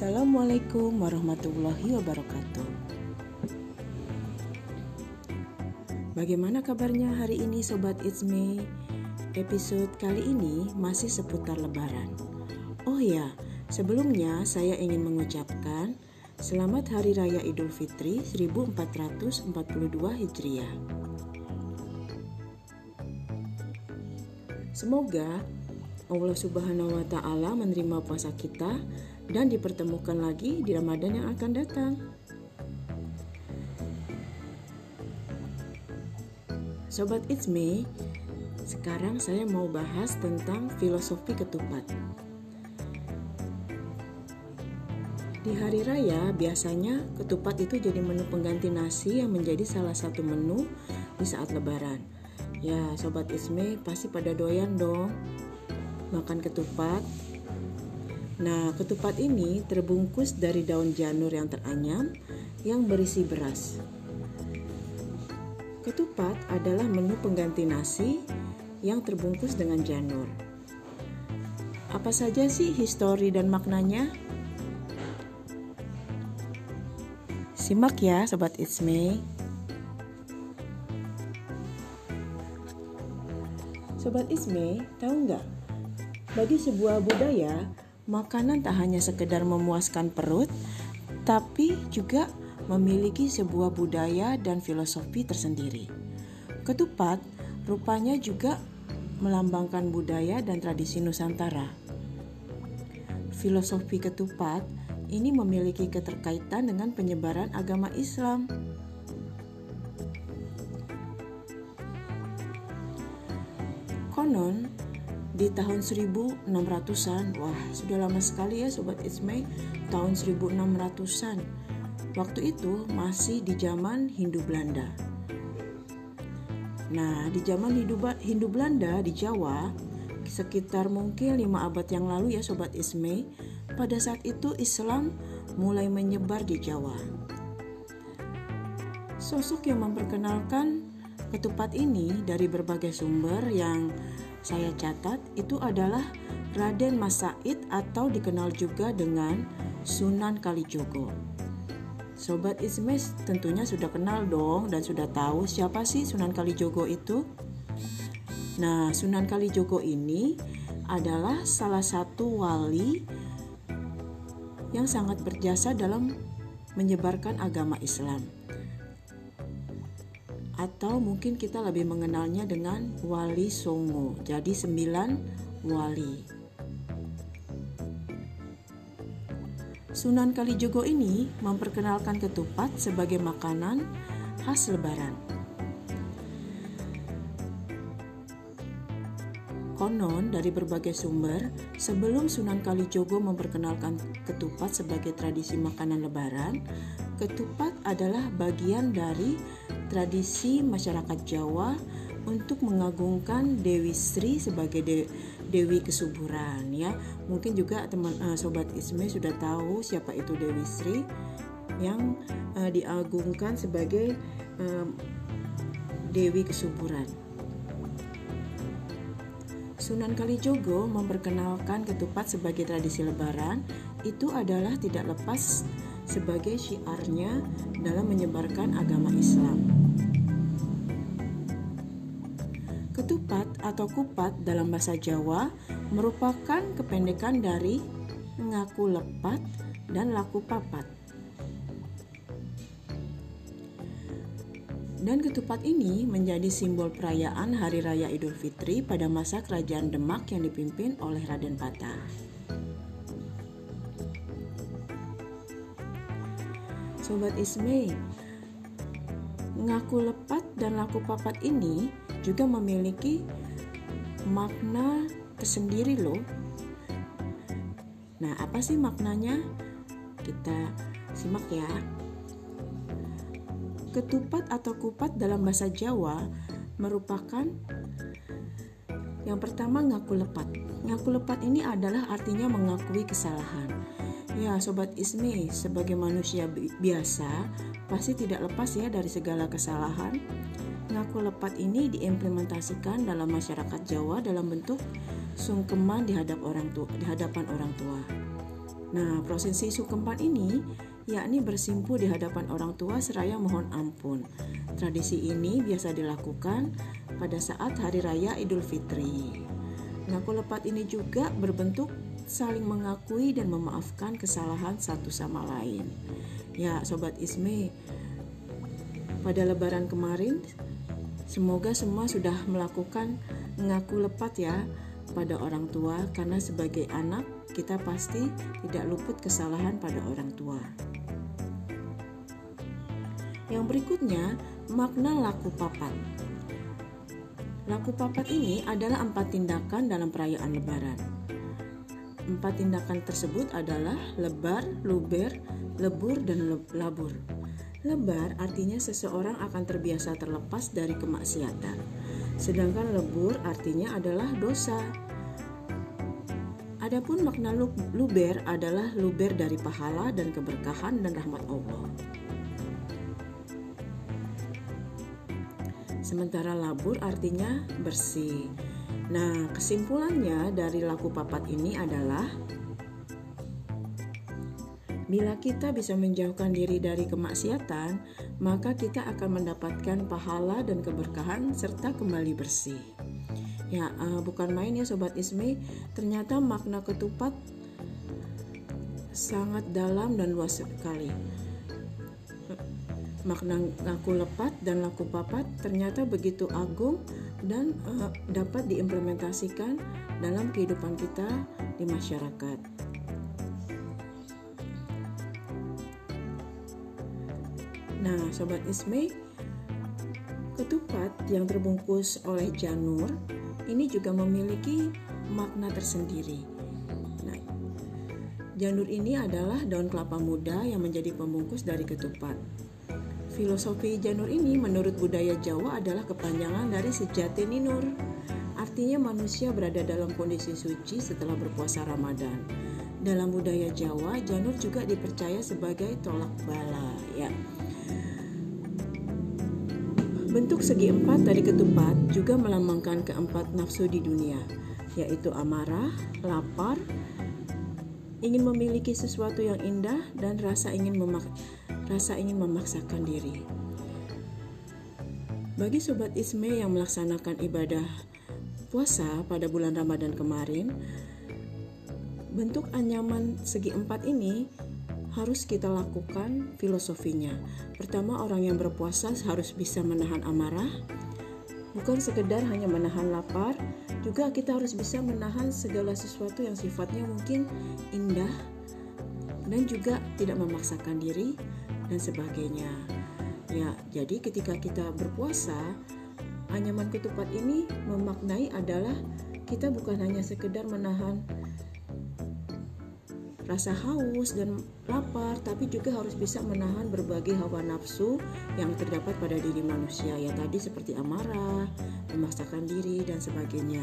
Assalamualaikum warahmatullahi wabarakatuh. Bagaimana kabarnya hari ini Sobat It's Me? Episode kali ini masih seputar lebaran. Oh ya, sebelumnya saya ingin mengucapkan Selamat Hari Raya Idul Fitri 1442 Hijriah. Semoga Allah Subhanahu wa taala menerima puasa kita dan dipertemukan lagi di Ramadan yang akan datang. Sobat It's Me, sekarang saya mau bahas tentang filosofi ketupat. Di hari raya, biasanya ketupat itu jadi menu pengganti nasi yang menjadi salah satu menu di saat lebaran. Ya, Sobat Isme pasti pada doyan dong makan ketupat Nah, ketupat ini terbungkus dari daun janur yang teranyam yang berisi beras. Ketupat adalah menu pengganti nasi yang terbungkus dengan janur. Apa saja sih histori dan maknanya? Simak ya Sobat It's Me. Sobat Isme, tahu nggak? Bagi sebuah budaya, makanan tak hanya sekedar memuaskan perut, tapi juga memiliki sebuah budaya dan filosofi tersendiri. Ketupat rupanya juga melambangkan budaya dan tradisi Nusantara. Filosofi ketupat ini memiliki keterkaitan dengan penyebaran agama Islam. Konon, di tahun 1600-an. Wah, sudah lama sekali ya Sobat Ismay, tahun 1600-an. Waktu itu masih di zaman Hindu Belanda. Nah, di zaman Hindu, Hindu Belanda di Jawa, sekitar mungkin lima abad yang lalu ya Sobat Ismay, pada saat itu Islam mulai menyebar di Jawa. Sosok yang memperkenalkan ketupat ini dari berbagai sumber yang saya catat itu adalah Raden Mas Said atau dikenal juga dengan Sunan Kalijogo. Sobat Ismes tentunya sudah kenal dong dan sudah tahu siapa sih Sunan Kalijogo itu. Nah, Sunan Kalijogo ini adalah salah satu wali yang sangat berjasa dalam menyebarkan agama Islam atau mungkin kita lebih mengenalnya dengan Wali Songo. Jadi sembilan wali. Sunan Kalijogo ini memperkenalkan ketupat sebagai makanan khas lebaran. Konon dari berbagai sumber, sebelum Sunan Kalijogo memperkenalkan ketupat sebagai tradisi makanan lebaran, ketupat adalah bagian dari tradisi masyarakat Jawa untuk mengagungkan Dewi Sri sebagai de Dewi kesuburan ya. Mungkin juga teman uh, sobat Isme sudah tahu siapa itu Dewi Sri yang uh, diagungkan sebagai uh, Dewi kesuburan. Sunan Kalijogo memperkenalkan ketupat sebagai tradisi lebaran itu adalah tidak lepas sebagai syiarnya dalam menyebarkan agama Islam. Ketupat atau kupat dalam bahasa Jawa merupakan kependekan dari ngaku lepat dan laku papat. Dan ketupat ini menjadi simbol perayaan Hari Raya Idul Fitri pada masa Kerajaan Demak yang dipimpin oleh Raden Patah. Sobat Isme, ngaku lepat dan laku papat ini juga memiliki makna tersendiri loh. Nah, apa sih maknanya? Kita simak ya. Ketupat atau kupat dalam bahasa Jawa merupakan yang pertama ngaku lepat. Ngaku lepat ini adalah artinya mengakui kesalahan. Ya, sobat Ismi, sebagai manusia biasa pasti tidak lepas ya dari segala kesalahan Ngaku lepat ini diimplementasikan dalam masyarakat Jawa dalam bentuk sungkeman di, orang tua, di hadapan orang tua. Nah, prosesi sukempan ini yakni bersimpu di hadapan orang tua seraya mohon ampun. Tradisi ini biasa dilakukan pada saat hari raya Idul Fitri. Ngaku lepat ini juga berbentuk saling mengakui dan memaafkan kesalahan satu sama lain. Ya, sobat Isme, pada lebaran kemarin semoga semua sudah melakukan ngaku lepat ya pada orang tua karena sebagai anak kita pasti tidak luput kesalahan pada orang tua. Yang berikutnya, makna laku papat. Laku papat ini adalah empat tindakan dalam perayaan lebaran. Empat tindakan tersebut adalah lebar, luber, lebur, dan labur. Lebar artinya seseorang akan terbiasa terlepas dari kemaksiatan sedangkan lebur artinya adalah dosa. Adapun makna luber adalah luber dari pahala dan keberkahan dan rahmat Allah. Sementara labur artinya bersih. Nah, kesimpulannya dari laku papat ini adalah Bila kita bisa menjauhkan diri dari kemaksiatan, maka kita akan mendapatkan pahala dan keberkahan serta kembali bersih. Ya, uh, bukan main ya sobat Ismi, ternyata makna ketupat sangat dalam dan luas sekali. Makna laku lepat dan laku papat ternyata begitu agung dan uh, dapat diimplementasikan dalam kehidupan kita di masyarakat. Nah, sobat Isme, ketupat yang terbungkus oleh janur ini juga memiliki makna tersendiri. Nah, janur ini adalah daun kelapa muda yang menjadi pembungkus dari ketupat. Filosofi janur ini menurut budaya Jawa adalah kepanjangan dari sejati ninur. Artinya manusia berada dalam kondisi suci setelah berpuasa Ramadan. Dalam budaya Jawa, janur juga dipercaya sebagai tolak bala, ya. Bentuk segi empat dari ketupat juga melambangkan keempat nafsu di dunia, yaitu amarah, lapar, ingin memiliki sesuatu yang indah, dan rasa ingin memak rasa ingin memaksakan diri. Bagi sobat Isme yang melaksanakan ibadah puasa pada bulan Ramadan kemarin, bentuk anyaman segi empat ini harus kita lakukan filosofinya. Pertama, orang yang berpuasa harus bisa menahan amarah, bukan sekedar hanya menahan lapar, juga kita harus bisa menahan segala sesuatu yang sifatnya mungkin indah dan juga tidak memaksakan diri dan sebagainya. Ya, jadi ketika kita berpuasa, anyaman ketupat ini memaknai adalah kita bukan hanya sekedar menahan rasa haus dan lapar, tapi juga harus bisa menahan berbagai hawa nafsu yang terdapat pada diri manusia, ya tadi seperti amarah, memaksakan diri, dan sebagainya.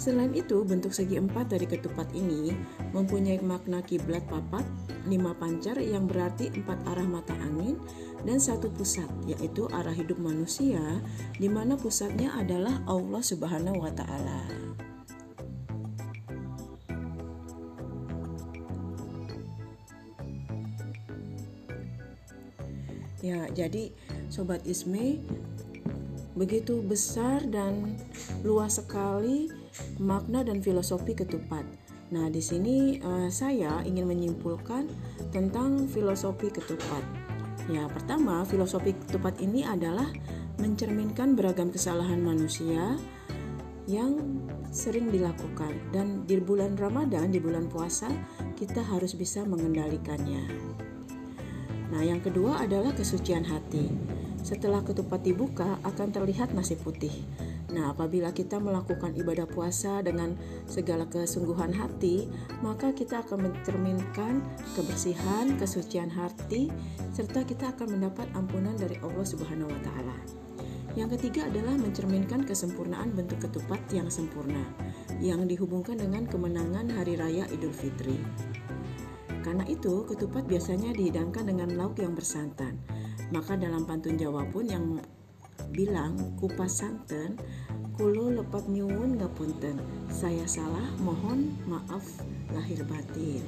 Selain itu, bentuk segi empat dari ketupat ini mempunyai makna kiblat papat, lima pancar yang berarti empat arah mata angin, dan satu pusat, yaitu arah hidup manusia, di mana pusatnya adalah Allah Subhanahu wa Ta'ala. Ya, jadi sobat Isme begitu besar dan luas sekali makna dan filosofi ketupat. Nah, di sini uh, saya ingin menyimpulkan tentang filosofi ketupat. Ya, pertama, filosofi ketupat ini adalah mencerminkan beragam kesalahan manusia yang sering dilakukan dan di bulan Ramadan, di bulan puasa, kita harus bisa mengendalikannya. Nah, yang kedua adalah kesucian hati. Setelah ketupat dibuka akan terlihat nasi putih. Nah, apabila kita melakukan ibadah puasa dengan segala kesungguhan hati, maka kita akan mencerminkan kebersihan, kesucian hati, serta kita akan mendapat ampunan dari Allah Subhanahu wa taala. Yang ketiga adalah mencerminkan kesempurnaan bentuk ketupat yang sempurna yang dihubungkan dengan kemenangan hari raya Idul Fitri. Karena itu, ketupat biasanya dihidangkan dengan lauk yang bersantan. Maka dalam pantun Jawa pun yang bilang kupas santan, Kulo lepat nyuwun ngapunten. Saya salah, mohon maaf lahir batin.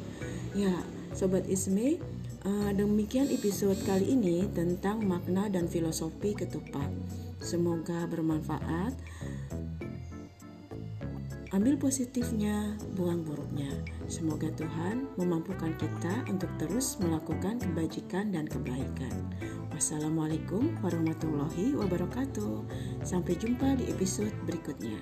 Ya, sobat Isme, uh, demikian episode kali ini tentang makna dan filosofi ketupat. Semoga bermanfaat. Ambil positifnya, buang buruknya. Semoga Tuhan memampukan kita untuk terus melakukan kebajikan dan kebaikan. Wassalamualaikum warahmatullahi wabarakatuh. Sampai jumpa di episode berikutnya.